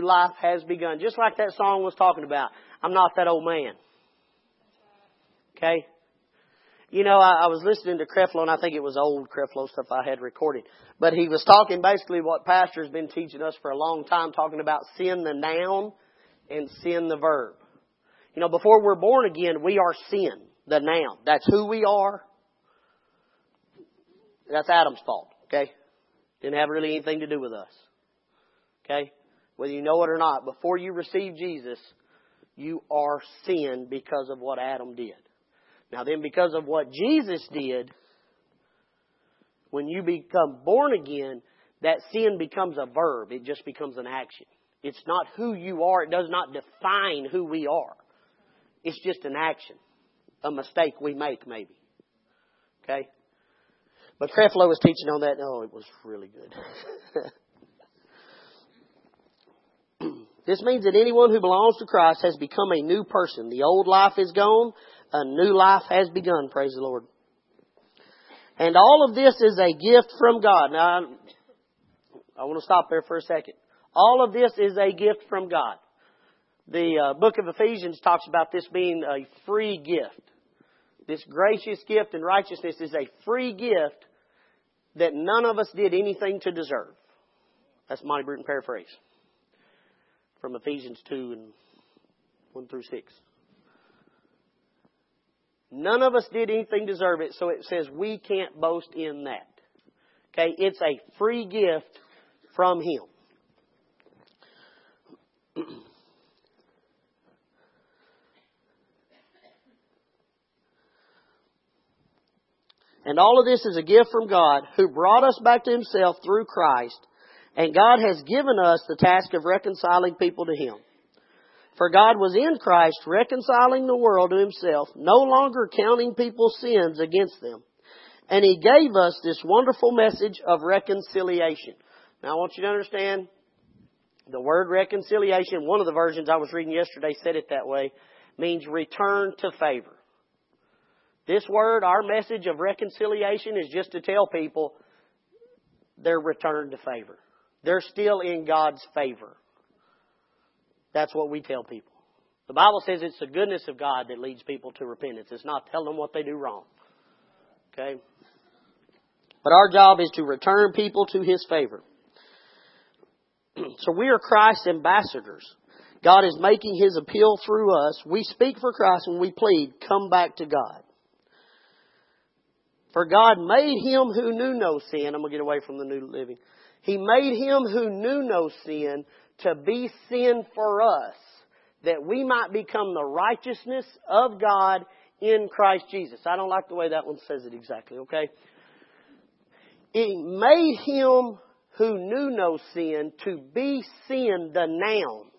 life has begun. Just like that song was talking about. I'm not that old man. Okay? You know, I, I was listening to Creflo, and I think it was old Creflo stuff I had recorded. But he was talking basically what Pastor's been teaching us for a long time, talking about sin the noun and sin the verb. You know, before we're born again, we are sin, the noun. That's who we are. That's Adam's fault, okay? Didn't have really anything to do with us. Okay? Whether you know it or not, before you receive Jesus, you are sin because of what Adam did. Now then, because of what Jesus did, when you become born again, that sin becomes a verb. It just becomes an action. It's not who you are. It does not define who we are. It's just an action. A mistake we make, maybe. Okay? But Creflo was teaching on that. Oh, it was really good. this means that anyone who belongs to Christ has become a new person. The old life is gone. A new life has begun. Praise the Lord. And all of this is a gift from God. Now, I want to stop there for a second. All of this is a gift from God. The uh, book of Ephesians talks about this being a free gift. This gracious gift and righteousness is a free gift that none of us did anything to deserve. That's Monty Bruton paraphrase from Ephesians 2 and 1 through 6. None of us did anything deserve it, so it says we can't boast in that. Okay, it's a free gift from Him. And all of this is a gift from God who brought us back to Himself through Christ. And God has given us the task of reconciling people to Him. For God was in Christ reconciling the world to Himself, no longer counting people's sins against them. And He gave us this wonderful message of reconciliation. Now I want you to understand the word reconciliation, one of the versions I was reading yesterday said it that way, means return to favor. This word, our message of reconciliation, is just to tell people they're returned to favor. They're still in God's favor. That's what we tell people. The Bible says it's the goodness of God that leads people to repentance. It's not telling them what they do wrong. Okay? But our job is to return people to His favor. so we are Christ's ambassadors. God is making His appeal through us. We speak for Christ when we plead, come back to God. For God made him who knew no sin. I'm going to get away from the New Living. He made him who knew no sin to be sin for us, that we might become the righteousness of God in Christ Jesus. I don't like the way that one says it exactly, okay? He made him who knew no sin to be sin, the noun,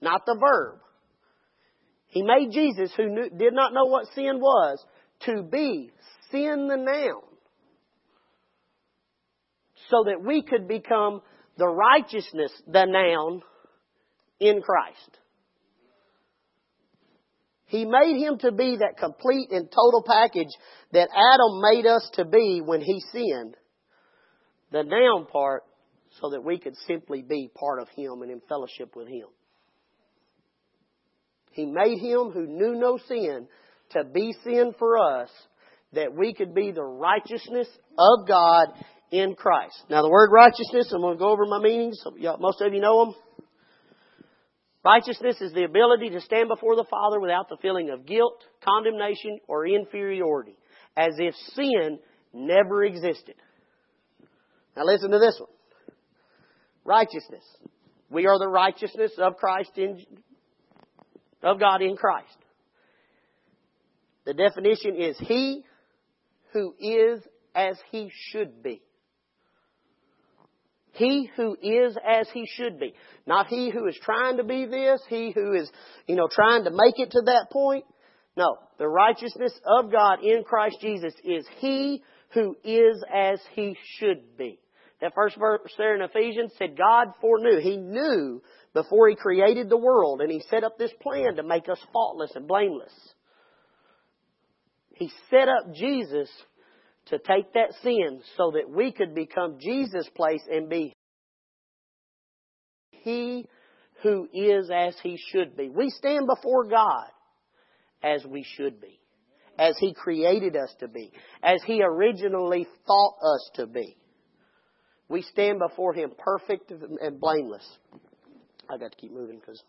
not the verb. He made Jesus, who knew, did not know what sin was, to be sin the noun so that we could become the righteousness, the noun, in Christ. He made him to be that complete and total package that Adam made us to be when he sinned. The noun part, so that we could simply be part of him and in fellowship with him. He made him who knew no sin to be sin for us that we could be the righteousness of God in Christ. Now, the word righteousness, I'm going to go over my meanings. Most of you know them. Righteousness is the ability to stand before the Father without the feeling of guilt, condemnation, or inferiority, as if sin never existed. Now, listen to this one. Righteousness. We are the righteousness of Christ in, of God in Christ. The definition is He who is as he should be. He who is as he should be. Not he who is trying to be this, he who is, you know, trying to make it to that point. No. The righteousness of God in Christ Jesus is he who is as he should be. That first verse there in Ephesians said God foreknew. He knew before he created the world and he set up this plan to make us faultless and blameless. He set up Jesus to take that sin so that we could become Jesus' place and be He who is as he should be. We stand before God as we should be, as he created us to be, as he originally thought us to be. We stand before him perfect and blameless. I got to keep moving because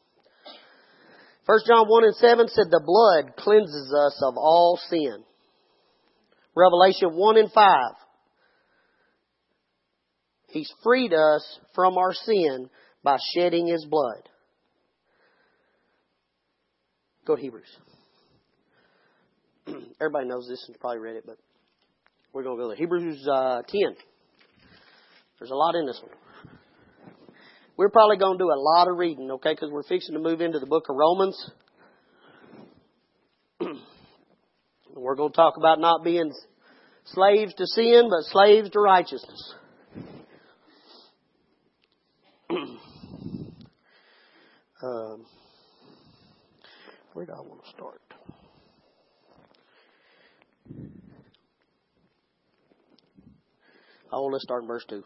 1 John 1 and 7 said the blood cleanses us of all sin. Revelation 1 and 5. He's freed us from our sin by shedding His blood. Go to Hebrews. Everybody knows this and probably read it, but we're going to go there. Hebrews uh, 10. There's a lot in this one. We're probably going to do a lot of reading, okay, because we're fixing to move into the book of Romans. We're going to talk about not being slaves to sin, but slaves to righteousness. um, where do I want to start? Oh, let's start in verse 2.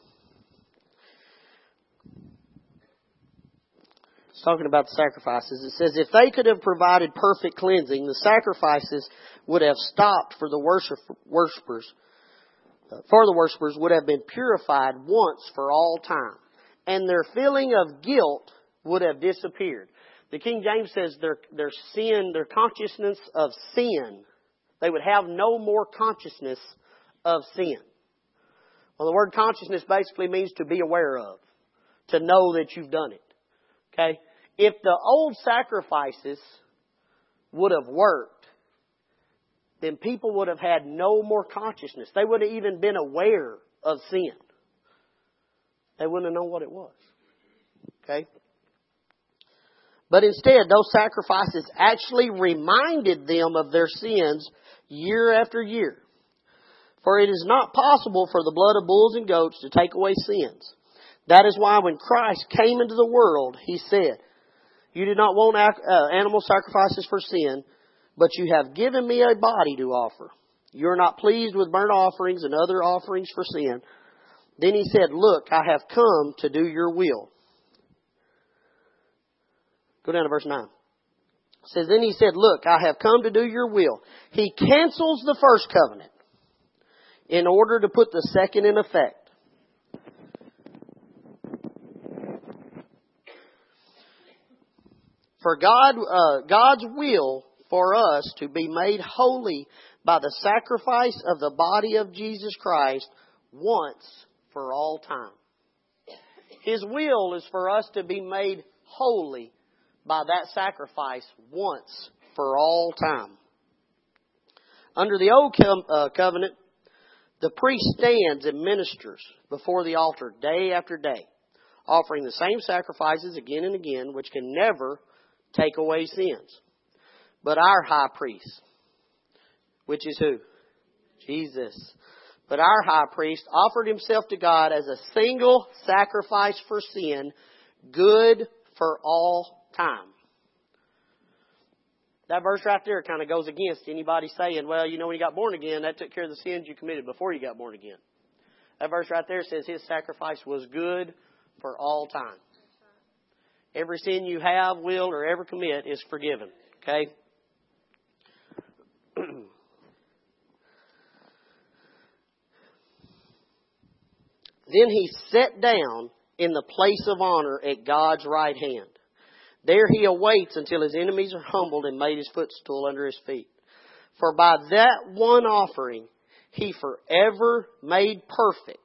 It's talking about the sacrifices. It says, if they could have provided perfect cleansing, the sacrifices would have stopped for the worshippers, uh, for the worshippers would have been purified once for all time. And their feeling of guilt would have disappeared. The King James says their, their sin, their consciousness of sin, they would have no more consciousness of sin. Well, the word consciousness basically means to be aware of, to know that you've done it. Okay? If the old sacrifices would have worked, then people would have had no more consciousness. They would have even been aware of sin. They wouldn't have known what it was. Okay? But instead, those sacrifices actually reminded them of their sins year after year. For it is not possible for the blood of bulls and goats to take away sins. That is why when Christ came into the world, He said, You do not want uh, animal sacrifices for sin, but you have given me a body to offer. You are not pleased with burnt offerings and other offerings for sin. Then He said, Look, I have come to do your will. Go down to verse 9. It says, Then he said, Look, I have come to do your will. He cancels the first covenant in order to put the second in effect. For God, uh, God's will for us to be made holy by the sacrifice of the body of Jesus Christ once for all time. His will is for us to be made holy by that sacrifice once for all time. Under the old uh, covenant, the priest stands and ministers before the altar day after day, offering the same sacrifices again and again, which can never take away sins. But our high priest, which is who? Jesus. But our high priest offered himself to God as a single sacrifice for sin, good for all time. That verse right there kind of goes against anybody saying, well, you know, when you got born again, that took care of the sins you committed before you got born again. That verse right there says his sacrifice was good for all time. Every sin you have, will, or ever commit is forgiven. Okay? then he sat down in the place of honor at God's right hand. There he awaits until his enemies are humbled and made his footstool under his feet. For by that one offering, he forever made perfect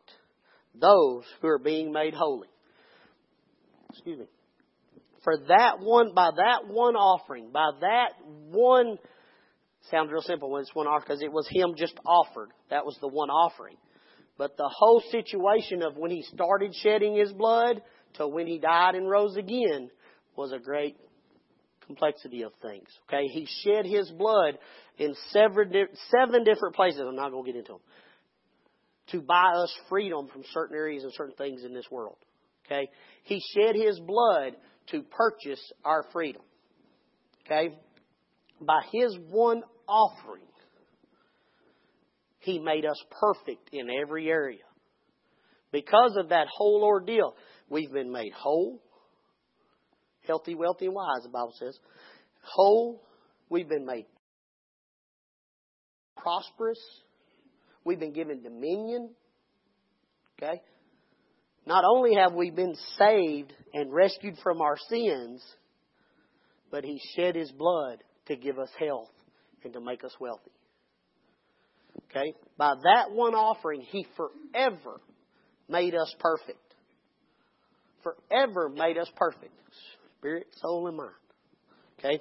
those who are being made holy. Excuse me. For that one, by that one offering, by that one, sounds real simple when it's one offering because it was him just offered. That was the one offering. But the whole situation of when he started shedding his blood to when he died and rose again was a great complexity of things. Okay, he shed his blood in seven, seven different places. I'm not going to get into them. To buy us freedom from certain areas and certain things in this world. Okay, he shed his blood to purchase our freedom. Okay, by his one offering, he made us perfect in every area. Because of that whole ordeal, we've been made whole healthy, wealthy, and wise, the Bible says. Whole, we've been made prosperous. We've been given dominion. Okay? Not only have we been saved and rescued from our sins, but He shed His blood to give us health and to make us wealthy. Okay? By that one offering, He forever made us perfect. Forever made us perfect. Spirit, soul, and mind. Okay?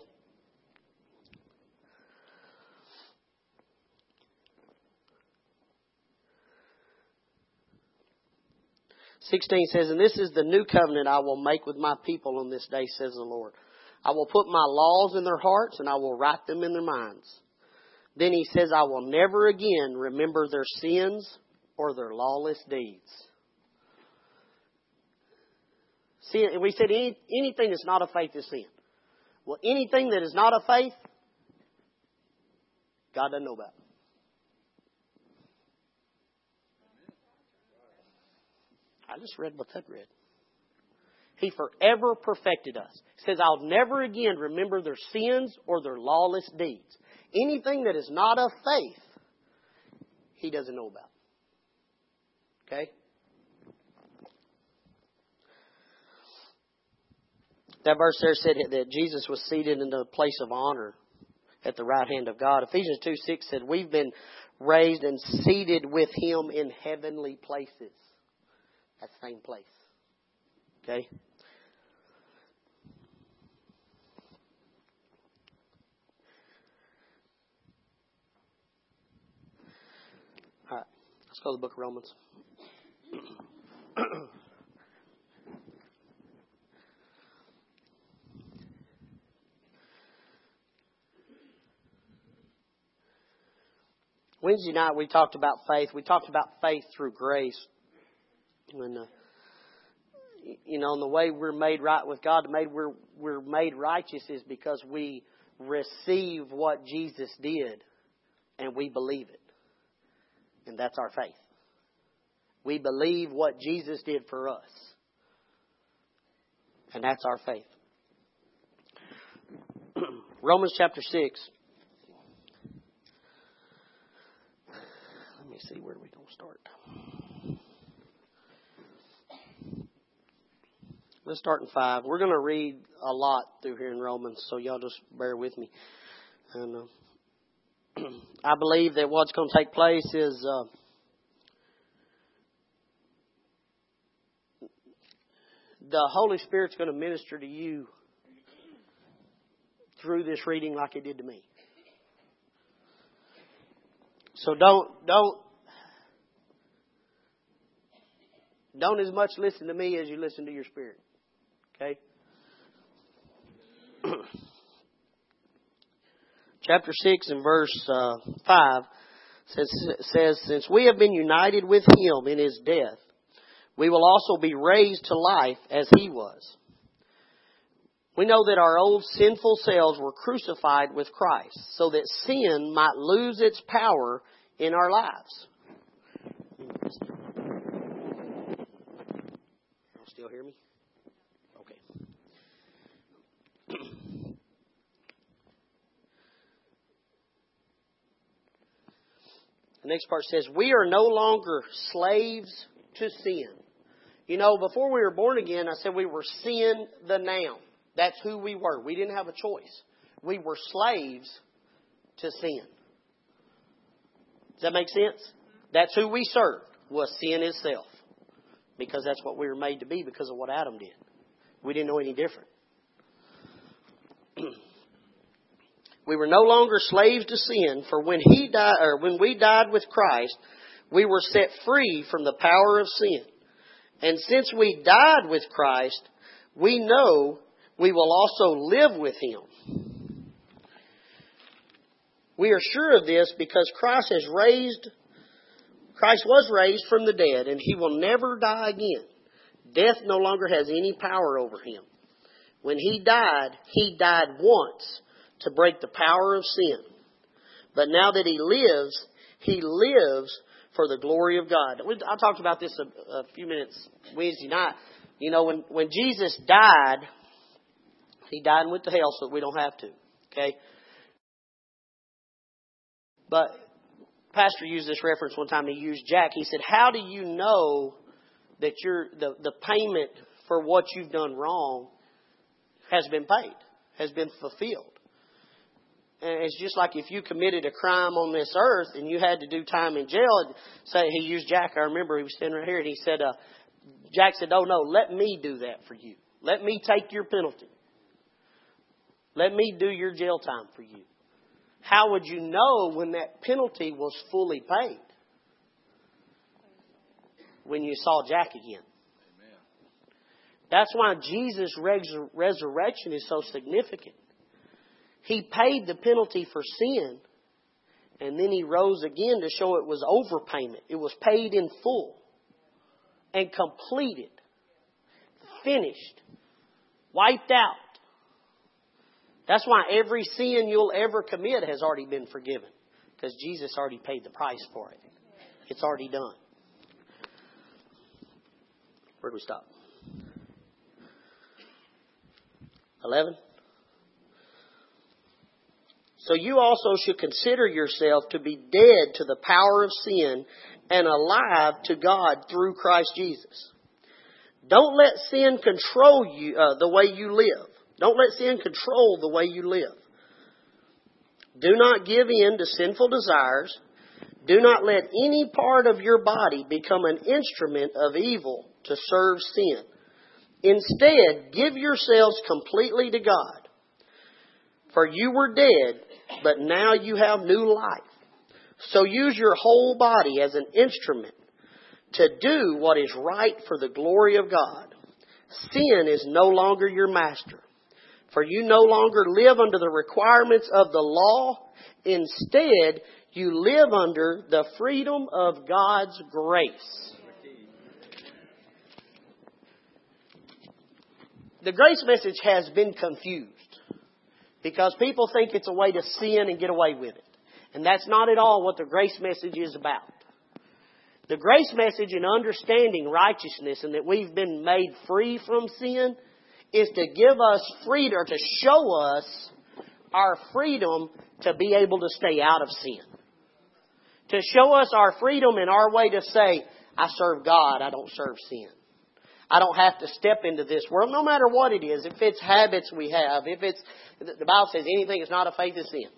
16 says, And this is the new covenant I will make with my people on this day, says the Lord. I will put my laws in their hearts and I will write them in their minds. Then he says, I will never again remember their sins or their lawless deeds. See, we said any, anything that's not of faith is sin. Well, anything that is not of faith, God doesn't know about. I just read what that read. He forever perfected us. He says, I'll never again remember their sins or their lawless deeds. Anything that is not of faith, he doesn't know about. Okay? That verse there said that Jesus was seated in the place of honor at the right hand of God. Ephesians 2 6 said, We've been raised and seated with him in heavenly places. That same place. Okay? All right. Let's go to the book of Romans. Wednesday night we talked about faith. We talked about faith through grace. When uh, you know, and the way we're made right with God, made we're we're made righteous is because we receive what Jesus did and we believe it. And that's our faith. We believe what Jesus did for us. And that's our faith. Romans chapter 6. Let me see where we're going to start. Let's start in five. We're going to read a lot through here in Romans, so y'all just bear with me. And uh, I believe that what's going to take place is uh, the Holy Spirit's going to minister to you through this reading like it did to me. So don't don't don't as much listen to me as you listen to your spirit. Okay? Chapter 6 and verse uh, 5 says, says, Since we have been united with him in his death, we will also be raised to life as he was. We know that our old sinful selves were crucified with Christ so that sin might lose its power in our lives. Still hear me? The next part says, We are no longer slaves to sin. You know, before we were born again, I said we were sin the noun. That's who we were. We didn't have a choice. We were slaves to sin. Does that make sense? That's who we served, was sin itself. Because that's what we were made to be because of what Adam did. We didn't know any different. We were no longer slaves to sin, for when he died, or when we died with Christ, we were set free from the power of sin. And since we died with Christ, we know we will also live with him. We are sure of this because Christ has raised, Christ was raised from the dead and he will never die again. Death no longer has any power over him. When he died, he died once to break the power of sin. But now that he lives, he lives for the glory of God. I talked about this a, a few minutes Wednesday night. You know, when, when Jesus died, He died and went to hell so that we don't have to. Okay? But Pastor used this reference one time. He used Jack. He said, How do you know that your the, the payment for what you've done wrong has been paid, has been fulfilled? And it's just like if you committed a crime on this earth and you had to do time in jail. Say he used Jack. I remember he was standing right here and he said, uh, Jack said, "Oh no, let me do that for you. Let me take your penalty. Let me do your jail time for you." How would you know when that penalty was fully paid? When you saw Jack again. That's why Jesus' resurrection is so significant. He paid the penalty for sin, and then he rose again to show it was overpayment. It was paid in full and completed, finished, wiped out. That's why every sin you'll ever commit has already been forgiven, because Jesus already paid the price for it. It's already done. Where do we stop? 11? So you also should consider yourself to be dead to the power of sin and alive to God through Christ Jesus. Don't let sin control you uh, the way you live. Don't let sin control the way you live. Do not give in to sinful desires. Do not let any part of your body become an instrument of evil to serve sin. Instead, give yourselves completely to God. For you were dead, but now you have new life. So use your whole body as an instrument to do what is right for the glory of God. Sin is no longer your master, for you no longer live under the requirements of the law. Instead, you live under the freedom of God's grace. The grace message has been confused because people think it's a way to sin and get away with it. And that's not at all what the grace message is about. The grace message in understanding righteousness and that we've been made free from sin is to give us freedom, to show us our freedom to be able to stay out of sin. To show us our freedom and our way to say, I serve God, I don't serve sin. I don't have to step into this world, no matter what it is. If it's habits we have, if it's, the Bible says anything is not a faith is sin.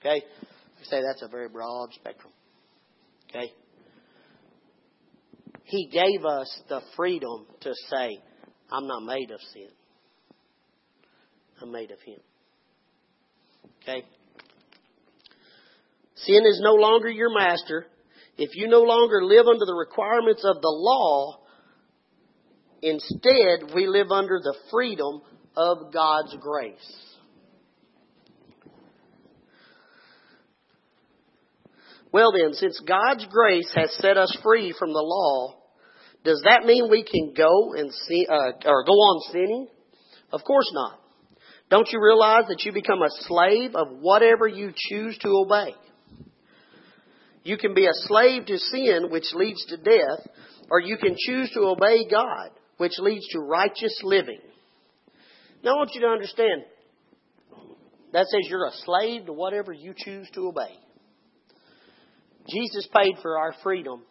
Okay? I say that's a very broad spectrum. Okay? He gave us the freedom to say, I'm not made of sin. I'm made of Him. Okay? Sin is no longer your master. If you no longer live under the requirements of the law, Instead, we live under the freedom of God's grace. Well then, since God's grace has set us free from the law, does that mean we can go and uh, or go on sinning? Of course not. Don't you realize that you become a slave of whatever you choose to obey? You can be a slave to sin, which leads to death, or you can choose to obey God, which leads to righteous living. Now I want you to understand that says you're a slave to whatever you choose to obey. Jesus paid for our freedom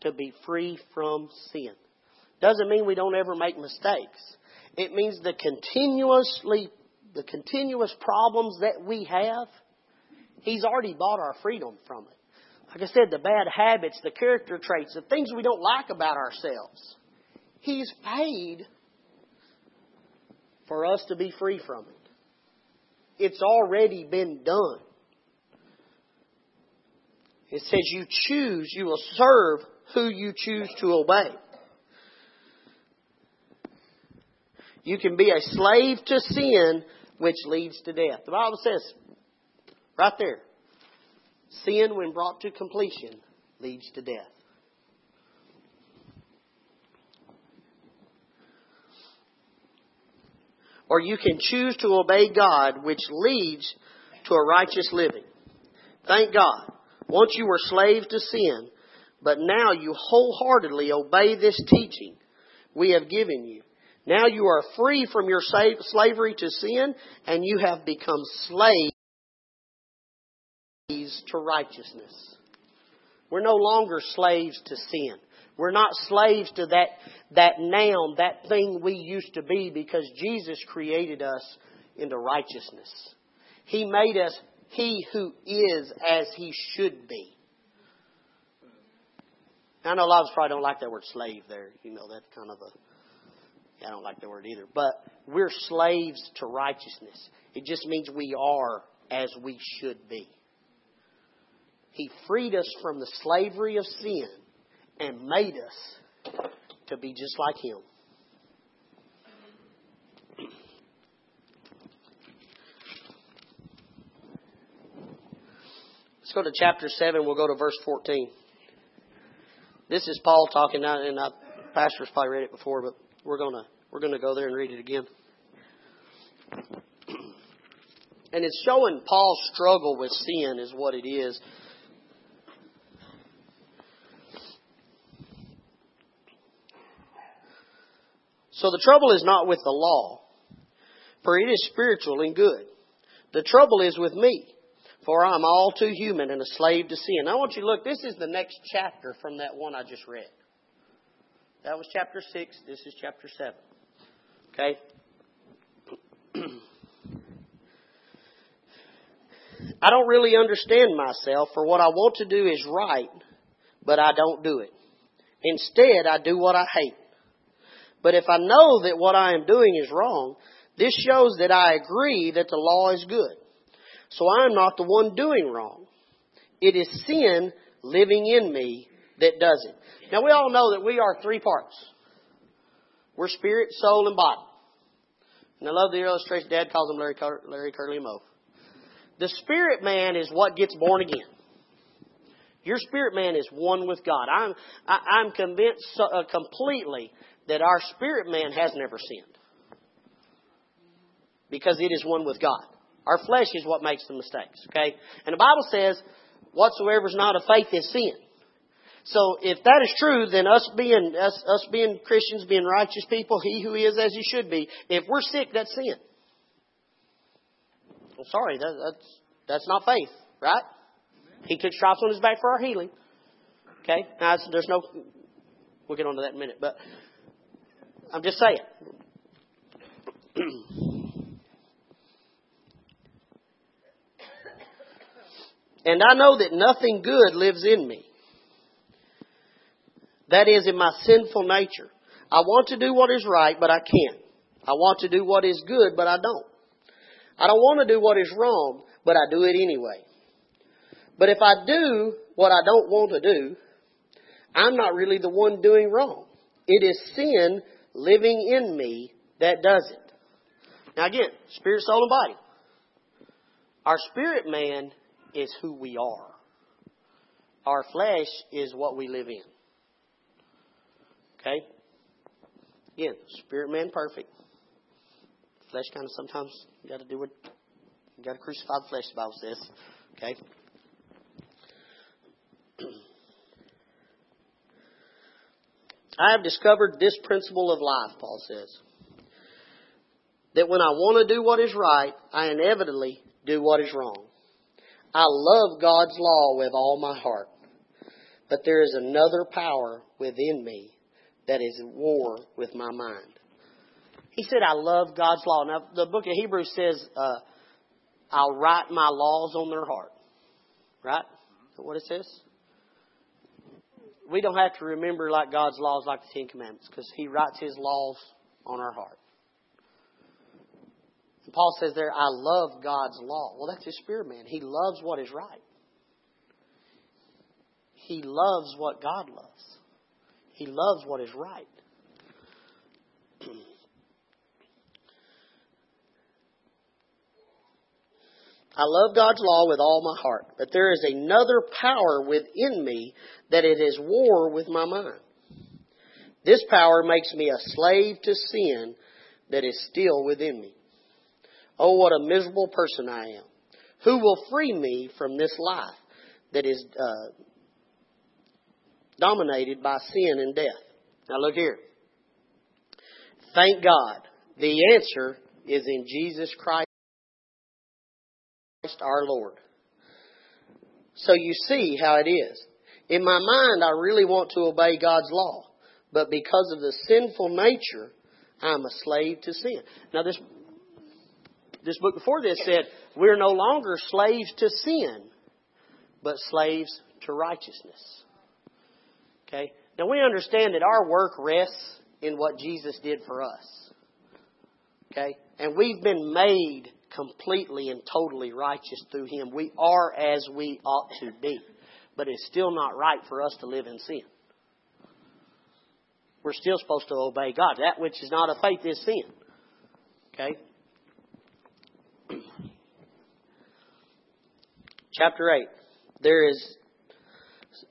to be free from sin. Doesn't mean we don't ever make mistakes. It means the continuously the continuous problems that we have, He's already bought our freedom from it. Like I said, the bad habits, the character traits, the things we don't like about ourselves. He's paid for us to be free from it. It's already been done. It says you choose, you will serve who you choose to obey. You can be a slave to sin, which leads to death. The Bible says, right there, sin, when brought to completion, leads to death. Or you can choose to obey God, which leads to a righteous living. Thank God. Once you were slaves to sin, but now you wholeheartedly obey this teaching we have given you. Now you are free from your slavery to sin, and you have become slaves to righteousness. We're no longer slaves to sin. We're not slaves to that, that noun, that thing we used to be because Jesus created us into righteousness. He made us he who is as he should be. I know a lot of us probably don't like that word slave there. You know, that's kind of a, I don't like the word either. But we're slaves to righteousness. It just means we are as we should be. He freed us from the slavery of sin and made us to be just like Him. Let's go to chapter 7. We'll go to verse 14. This is Paul talking, and I, pastor's probably read it before, but we're gonna we're gonna go there and read it again. And it's showing Paul's struggle with sin is what it is. So the trouble is not with the law, for it is spiritual and good. The trouble is with me, for I am all too human and a slave to sin. I want you to look, this is the next chapter from that one I just read. That was chapter 6, this is chapter 7. Okay? I don't really understand myself, for what I want to do is right, but I don't do it. Instead, I do what I hate. But if I know that what I am doing is wrong, this shows that I agree that the law is good. So I am not the one doing wrong. It is sin living in me that does it. Now we all know that we are three parts. We're spirit, soul, and body. And I love the illustration. Dad calls him Larry, Larry Curly Moe. The spirit man is what gets born again. Your spirit man is one with God. I'm, I, i am convinced uh, completely that our spirit man has never sinned. Because it is one with God. Our flesh is what makes the mistakes, okay? And the Bible says, whatsoever is not of faith is sin. So if that is true, then us being us, us being Christians, being righteous people, he who is as he should be, if we're sick, that's sin. Well, sorry, that, that's that's not faith, right? He took stripes on his back for our healing. Okay, now there's no. We'll get on to that in a minute, but I'm just saying. and I know that nothing good lives in me. That is in my sinful nature. I want to do what is right, but I can't. I want to do what is good, but I don't. I don't want to do what is wrong, but I do it anyway. But if I do what I don't want to do, I'm not really the one doing wrong. It is sin living in me that does it. Now again, spirit, soul, and body. Our spirit man is who we are. Our flesh is what we live in. Okay? Again, spirit man perfect. Flesh kind of sometimes you got to do what you got to crucify the flesh. The Bible says. Okay. I have discovered this principle of life, Paul says. That when I want to do what is right, I inevitably do what is wrong. I love God's law with all my heart. But there is another power within me that is at war with my mind. He said, I love God's law. Now, the book of Hebrews says, uh, I'll write my laws on their heart. Right? Is that what it says? We don't have to remember like God's laws like the Ten Commandments because He writes His laws on our heart. And Paul says there, I love God's law. Well, that's his spirit man. He loves what is right. He loves what God loves. He loves what is right. I love God's law with all my heart, but there is another power within me that it is war with my mind. This power makes me a slave to sin that is still within me. Oh, what a miserable person I am. Who will free me from this life that is uh, dominated by sin and death? Now look here. Thank God. The answer is in Jesus Christ our Lord. So you see how it is. In my mind, I really want to obey God's law, but because of the sinful nature, I'm a slave to sin. Now this, this book before this said, we're no longer slaves to sin, but slaves to righteousness. Okay? Now we understand that our work rests in what Jesus did for us. Okay? And we've been made completely and totally righteous through Him. We are as we ought to be. But it's still not right for us to live in sin. We're still supposed to obey God. That which is not of faith is sin. Okay? Chapter 8. There is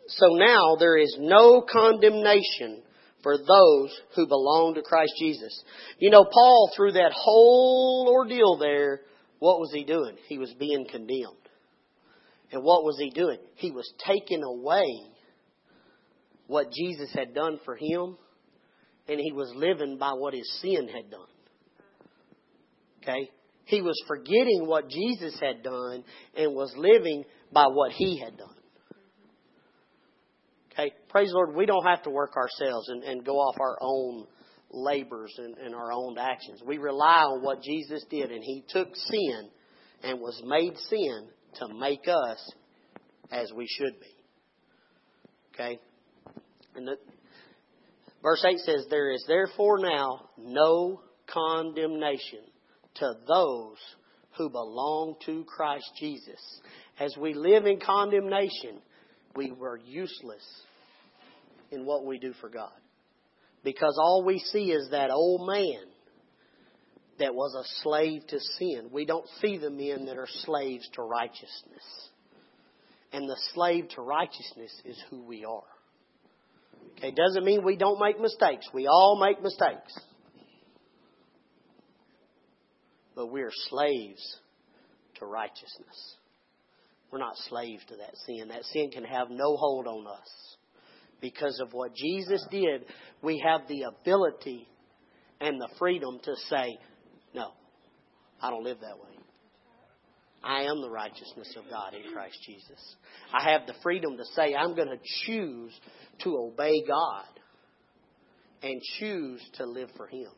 so now there is no condemnation for those who belong to Christ Jesus. You know, Paul, through that whole ordeal there, what was he doing? He was being condemned. And what was he doing? He was taking away what Jesus had done for him, and he was living by what his sin had done. Okay? He was forgetting what Jesus had done and was living by what he had done. Okay, praise the Lord, we don't have to work ourselves and, and go off our own labors and, and our own actions. We rely on what Jesus did, and He took sin and was made sin to make us as we should be. Okay? And the, verse 8 says, There is therefore now no condemnation to those who belong to Christ Jesus. As we live in condemnation, we were useless in what we do for God. Because all we see is that old man that was a slave to sin. We don't see the men that are slaves to righteousness. And the slave to righteousness is who we are. Okay, doesn't mean we don't make mistakes. We all make mistakes. But we're slaves to righteousness. We're not slaves to that sin. That sin can have no hold on us. Because of what Jesus did, we have the ability and the freedom to say, no, I don't live that way. I am the righteousness of God in Christ Jesus. I have the freedom to say, I'm going to choose to obey God and choose to live for Him.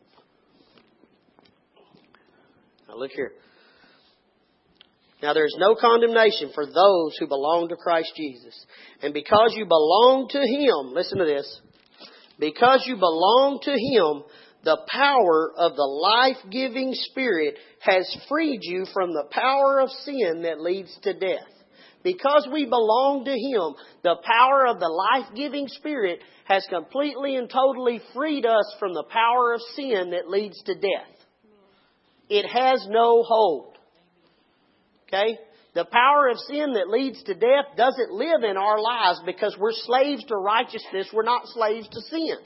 Now, look here. Now there is no condemnation for those who belong to Christ Jesus. And because you belong to Him, listen to this, because you belong to Him, the power of the life-giving Spirit has freed you from the power of sin that leads to death. Because we belong to Him, the power of the life-giving Spirit has completely and totally freed us from the power of sin that leads to death. It has no hold. Okay? The power of sin that leads to death doesn't live in our lives because we're slaves to righteousness. We're not slaves to sin.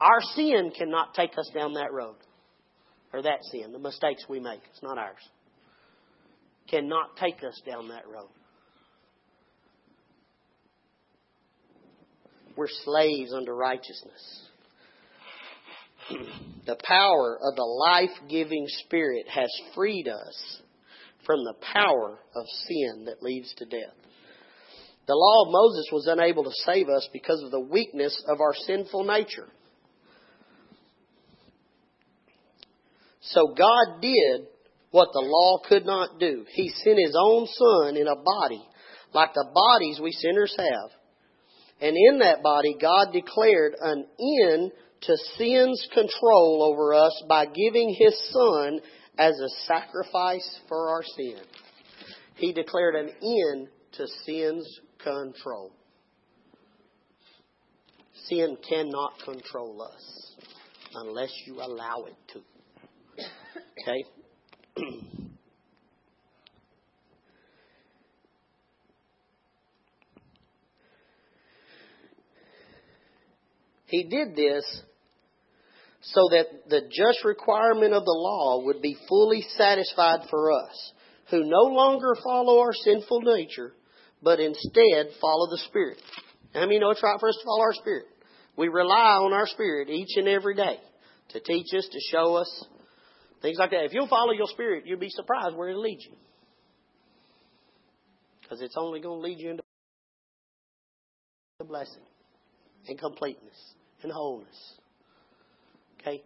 Our sin cannot take us down that road. Or that sin, the mistakes we make. It's not ours. Cannot take us down that road. We're slaves under righteousness. The power of the life giving Spirit has freed us from the power of sin that leads to death. The law of Moses was unable to save us because of the weakness of our sinful nature. So God did what the law could not do. He sent His own Son in a body, like the bodies we sinners have. And in that body, God declared an end to sin's control over us by giving his son as a sacrifice for our sin. He declared an end to sin's control. Sin cannot control us unless you allow it to. Okay? he did this so that the just requirement of the law would be fully satisfied for us, who no longer follow our sinful nature, but instead follow the Spirit. How many know it's right for us to follow our Spirit? We rely on our Spirit each and every day to teach us, to show us, things like that. If you'll follow your Spirit, you'll be surprised where it leads you. Because it's only going to lead you into the blessing and completeness and wholeness. Okay?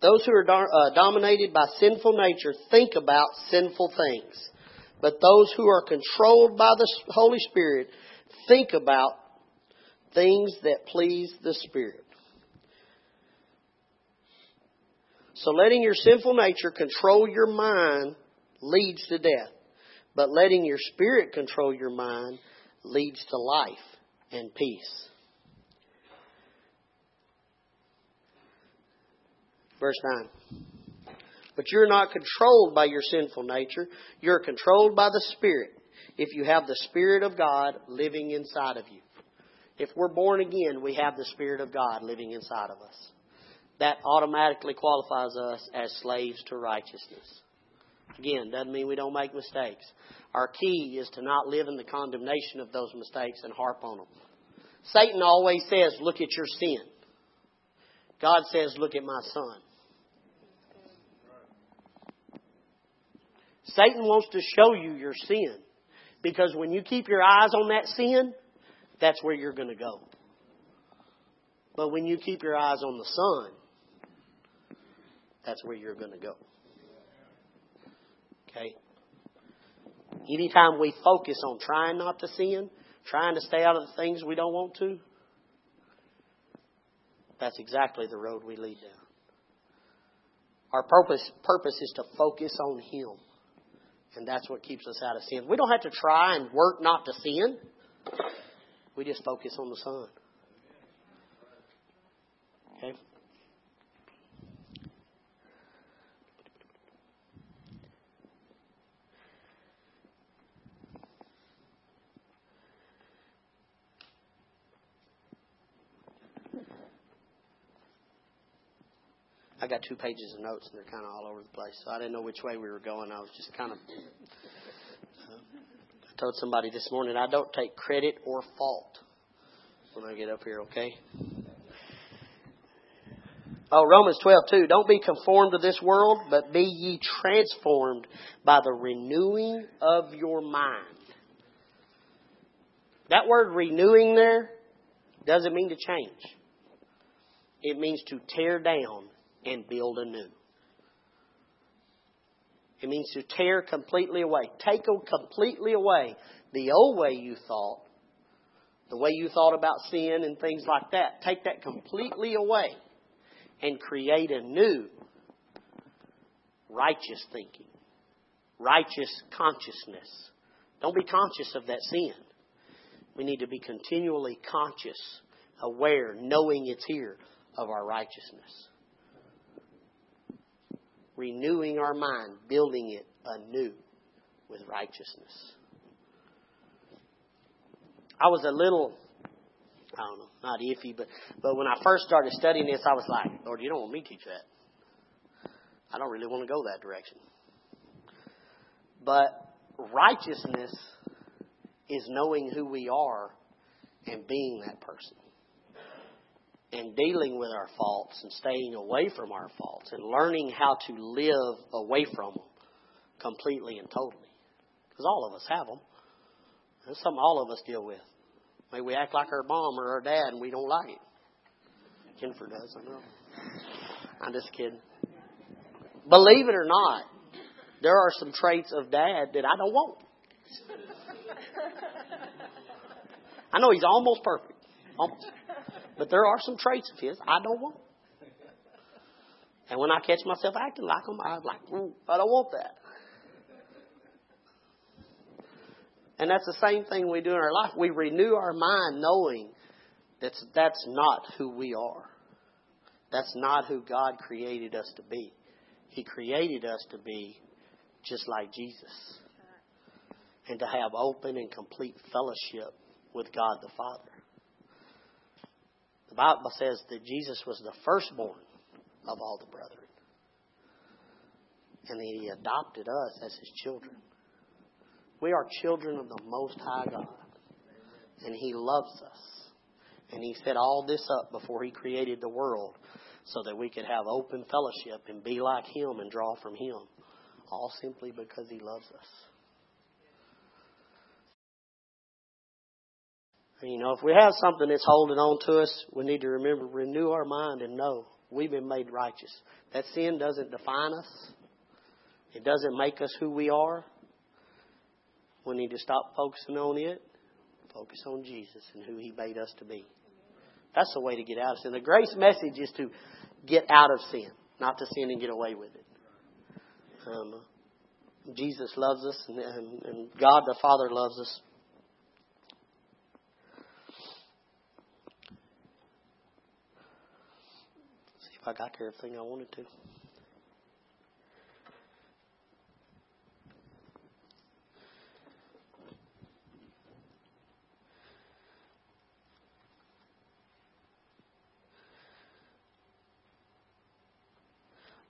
Those who are uh, dominated by sinful nature think about sinful things. But those who are controlled by the Holy Spirit think about things that please the Spirit. So letting your sinful nature control your mind leads to death. But letting your spirit control your mind leads to life and peace. Verse 9. But you're not controlled by your sinful nature. You're controlled by the Spirit if you have the Spirit of God living inside of you. If we're born again, we have the Spirit of God living inside of us. That automatically qualifies us as slaves to righteousness. Again, doesn't mean we don't make mistakes. Our key is to not live in the condemnation of those mistakes and harp on them. Satan always says, look at your sin. God says, look at my son. Satan wants to show you your sin. Because when you keep your eyes on that sin, that's where you're going to go. But when you keep your eyes on the Son, that's where you're going to go. Okay? Anytime we focus on trying not to sin, trying to stay out of the things we don't want to, that's exactly the road we lead down. Our purpose, purpose is to focus on Him. And that's what keeps us out of sin. We don't have to try and work not to sin. We just focus on the Son. Okay? I got two pages of notes and they're kind of all over the place, so I didn't know which way we were going. I was just kind of. Uh, I told somebody this morning I don't take credit or fault when I get up here. Okay. Oh, Romans twelve two. Don't be conformed to this world, but be ye transformed by the renewing of your mind. That word renewing there doesn't mean to change. It means to tear down and build anew. It means to tear completely away. Take completely away the old way you thought, the way you thought about sin and things like that. Take that completely away and create a new righteous thinking, righteous consciousness. Don't be conscious of that sin. We need to be continually conscious, aware, knowing it's here of our righteousness renewing our mind, building it anew with righteousness. I was a little, I don't know, not iffy, but, but when I first started studying this, I was like, Lord, you don't want me to teach that. I don't really want to go that direction. But righteousness is knowing who we are and being that person and dealing with our faults and staying away from our faults and learning how to live away from them completely and totally. Because all of us have them. That's something all of us deal with. Maybe we act like our mom or our dad and we don't like it. Jennifer does, I know. I'm just kidding. Believe it or not, there are some traits of dad that I don't want. I know he's almost perfect. Almost. But there are some traits of his I don't want. And when I catch myself acting like him, I'm like, Ooh, I don't want that. And that's the same thing we do in our life. We renew our mind knowing that that's not who we are. That's not who God created us to be. He created us to be just like Jesus. And to have open and complete fellowship with God the Father. The Bible says that Jesus was the firstborn of all the brethren. And he adopted us as his children. We are children of the Most High God. And He loves us. And He set all this up before He created the world so that we could have open fellowship and be like Him and draw from Him. All simply because He loves us. You know, if we have something that's holding on to us, we need to remember, renew our mind and know we've been made righteous. That sin doesn't define us. It doesn't make us who we are. We need to stop focusing on it, focus on Jesus and who He made us to be. That's the way to get out of sin. The grace message is to get out of sin, not to sin and get away with it. Um, Jesus loves us, and, and, and God the Father loves us. I got everything I wanted to.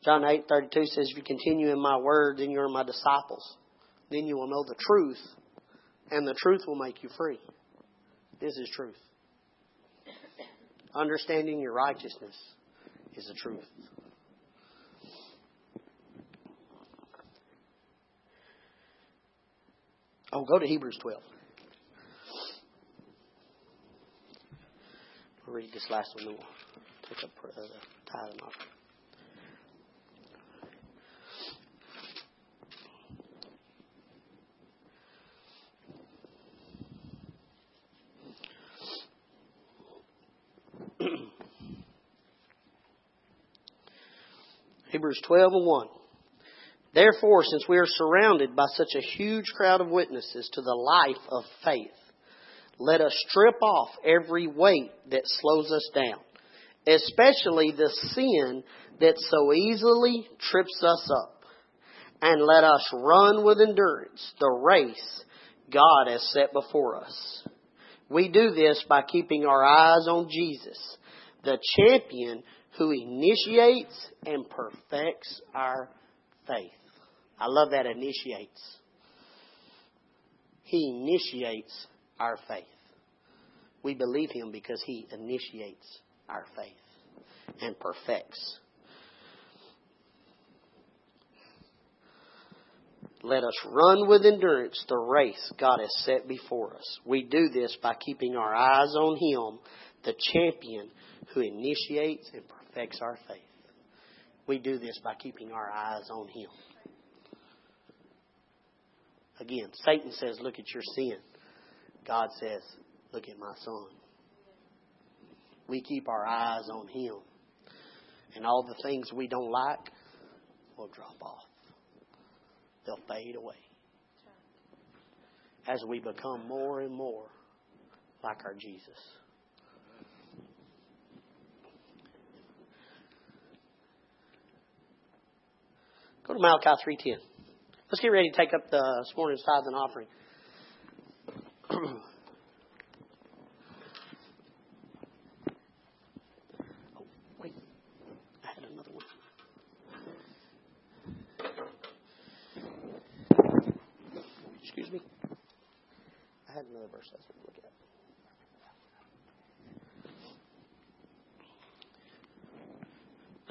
John 8:32 says, "If you continue in my word, then you're my disciples. Then you will know the truth, and the truth will make you free." This is truth. Understanding your righteousness is the truth. Oh, go to Hebrews 12. We'll read this last one, we'll take up uh, the tithe and offering. Hebrews 12 and 1. Therefore, since we are surrounded by such a huge crowd of witnesses to the life of faith, let us strip off every weight that slows us down, especially the sin that so easily trips us up, and let us run with endurance the race God has set before us. We do this by keeping our eyes on Jesus, the champion who initiates and perfects our faith. I love that initiates. He initiates our faith. We believe him because he initiates our faith and perfects. Let us run with endurance the race God has set before us. We do this by keeping our eyes on Him, the champion who initiates and perfects affects our faith. We do this by keeping our eyes on Him. Again, Satan says, Look at your sin. God says, Look at my son. We keep our eyes on Him. And all the things we don't like will drop off, they'll fade away. As we become more and more like our Jesus. Go to Malachi 3.10. Let's get ready to take up the this morning's tithe and offering. oh, wait. I had another one. Excuse me. I had another verse I was going to look at.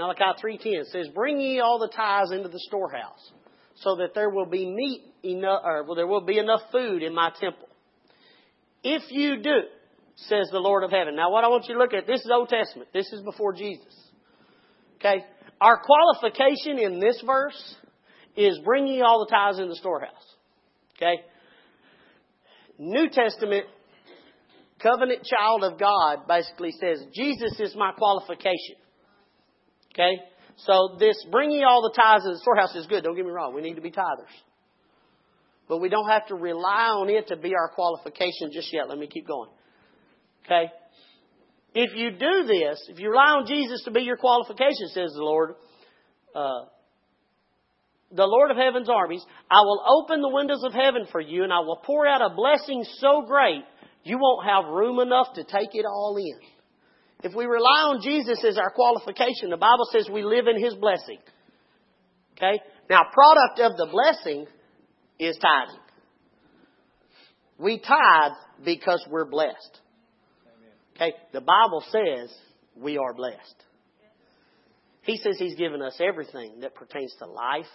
Malachi 3.10 says, Bring ye all the tithes into the storehouse, so that there will be meat enough, or well, there will be enough food in my temple. If you do, says the Lord of heaven. Now what I want you to look at, this is Old Testament. This is before Jesus. Okay? Our qualification in this verse is bring ye all the tithes in the storehouse. Okay? New Testament, covenant child of God basically says, Jesus is my qualification. Okay? So this bringing all the tithes to the storehouse is good. Don't get me wrong. We need to be tithers. But we don't have to rely on it to be our qualification just yet. Let me keep going. Okay? If you do this, if you rely on Jesus to be your qualification, says the Lord, uh, the Lord of heaven's armies, I will open the windows of heaven for you and I will pour out a blessing so great you won't have room enough to take it all in. If we rely on Jesus as our qualification, the Bible says we live in His blessing. Okay? Now, product of the blessing is tithing. We tithe because we're blessed. Okay? The Bible says we are blessed. He says He's given us everything that pertains to life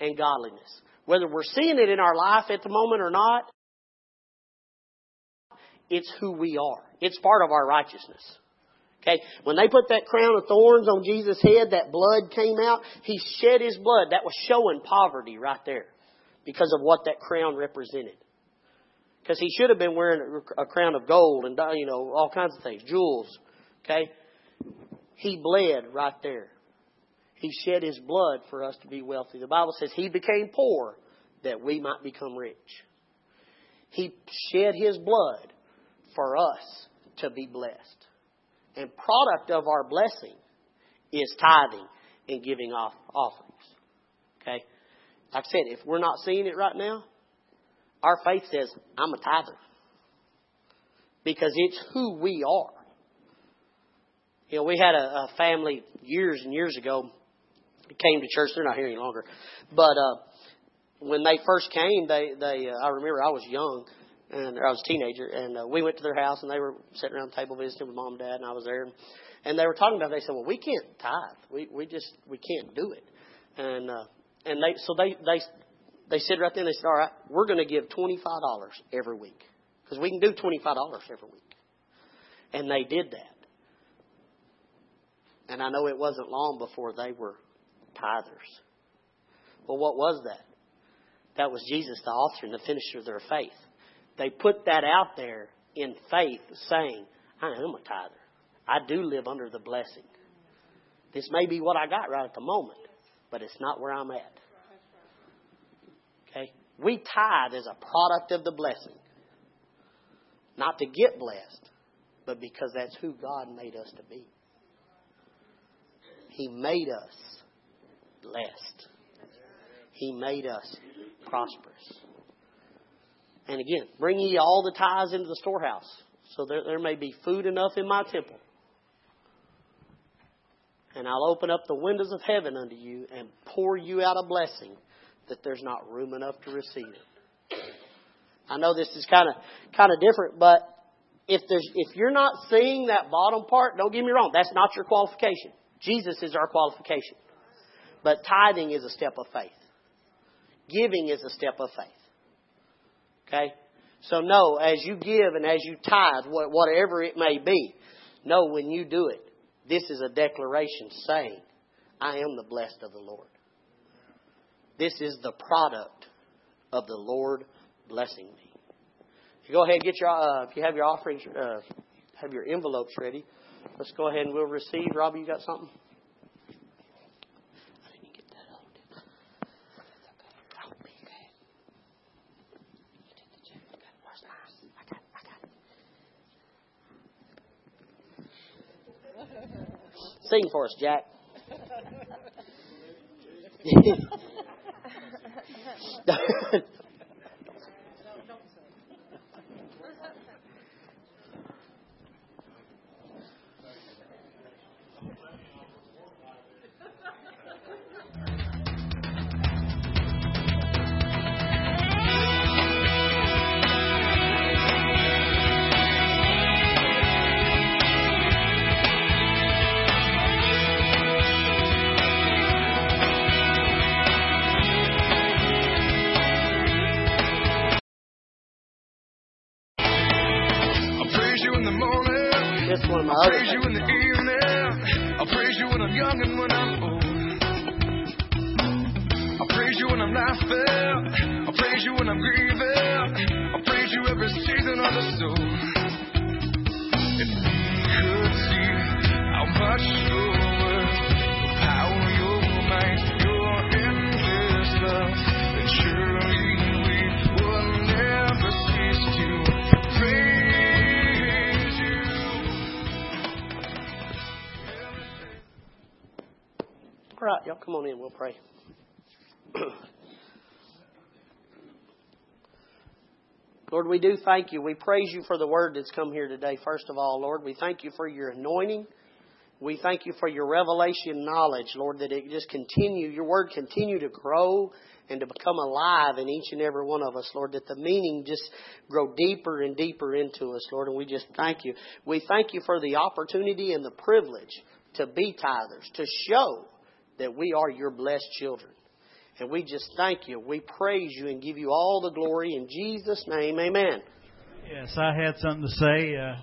and godliness. Whether we're seeing it in our life at the moment or not, it's who we are. It's part of our righteousness. Okay? When they put that crown of thorns on Jesus' head, that blood came out. He shed his blood. That was showing poverty right there because of what that crown represented. Because he should have been wearing a crown of gold and, you know, all kinds of things, jewels. Okay? He bled right there. He shed his blood for us to be wealthy. The Bible says he became poor that we might become rich. He shed his blood for us to be blessed. And product of our blessing is tithing and giving off offerings. Okay? Like I said, if we're not seeing it right now, our faith says, I'm a tither. Because it's who we are. You know, we had a, a family years and years ago came to church. They're not here any longer. But uh, when they first came, they they uh, I remember I was young and I was a teenager, and uh, we went to their house and they were sitting around the table visiting with mom and dad, and I was there, and, and they were talking about. It. They said, "Well, we can't tithe. We we just we can't do it." And uh, and they so they they they said right then they said, "All right, we're going to give twenty five dollars every week because we can do twenty five dollars every week," and they did that. And I know it wasn't long before they were tithers. Well, what was that? That was Jesus, the author and the finisher of their faith. They put that out there in faith, saying, I am a tither. I do live under the blessing. This may be what I got right at the moment, but it's not where I'm at. Okay? We tithe as a product of the blessing. Not to get blessed, but because that's who God made us to be. He made us blessed. He made us prosperous. And again, bring ye all the tithes into the storehouse, so there, there may be food enough in my temple. And I'll open up the windows of heaven unto you and pour you out a blessing that there's not room enough to receive it. I know this is kind of kind of different, but if there's if you're not seeing that bottom part, don't get me wrong, that's not your qualification. Jesus is our qualification. But tithing is a step of faith. Giving is a step of faith. Okay? So know, as you give and as you tithe, whatever it may be, know when you do it, this is a declaration saying, I am the blessed of the Lord. This is the product of the Lord blessing me. You go ahead and get your, uh, if you have your offerings, uh, have your envelopes ready. Let's go ahead and we'll receive. Robbie, you got something? Sing for us, Jack. Come on in, we'll pray. Lord, we do thank you. We praise you for the word that's come here today. First of all, Lord, we thank you for your anointing We thank you for your revelation knowledge, Lord, that it just continue, your word continue to grow and to become alive in each and every one of us, Lord, that the meaning just grow deeper and deeper into us, Lord, and we just thank you. We thank you for the opportunity and the privilege to be tithers, to show that we are your blessed children. And we just thank you. We praise you and give you all the glory in Jesus' name. Amen. Yes, I had something to say. Uh,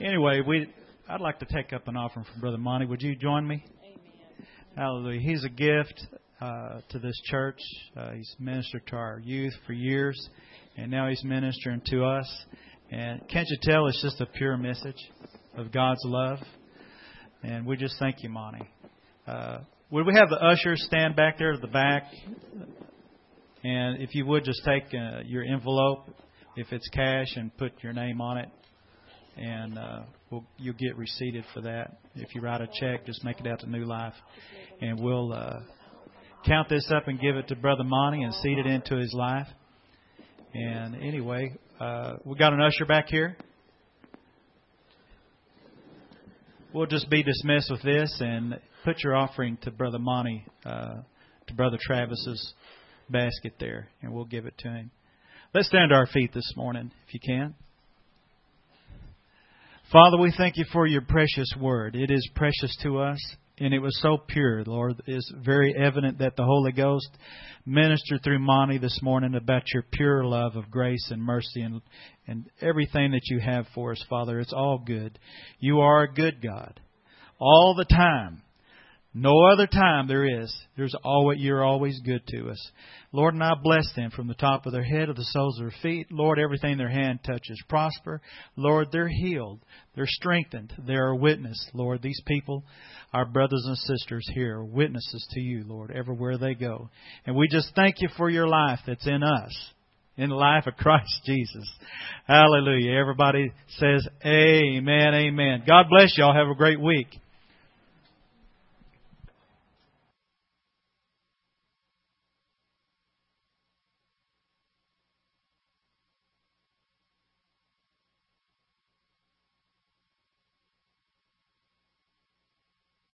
anyway, we I'd like to take up an offering from Brother Monty. Would you join me? Amen. Hallelujah. He's a gift uh, to this church. Uh, he's ministered to our youth for years, and now he's ministering to us. And can't you tell it's just a pure message of God's love? And we just thank you, Monty. Uh, would we have the ushers stand back there at the back? And if you would just take uh, your envelope, if it's cash, and put your name on it, and uh, we'll, you'll get receipted for that. If you write a check, just make it out to New Life, and we'll uh, count this up and give it to Brother Monty and seed it into his life. And anyway, uh, we got an usher back here. We'll just be dismissed with this and put your offering to Brother Monty, uh, to Brother Travis's basket there, and we'll give it to him. Let's stand to our feet this morning, if you can. Father, we thank you for your precious word. It is precious to us, and it was so pure, Lord. It's very evident that the Holy Ghost ministered through Monty this morning about your pure love of grace and mercy and, and everything that you have for us, Father. It's all good. You are a good God. All the time. No other time there is. There's always, you're always good to us. Lord, and I bless them from the top of their head to the soles of their feet. Lord, everything their hand touches prosper. Lord, they're healed. They're strengthened. They're a witness. Lord, these people, our brothers and sisters here, are witnesses to you, Lord, everywhere they go. And we just thank you for your life that's in us, in the life of Christ Jesus. Hallelujah. Everybody says, Amen, Amen. God bless y'all. Have a great week.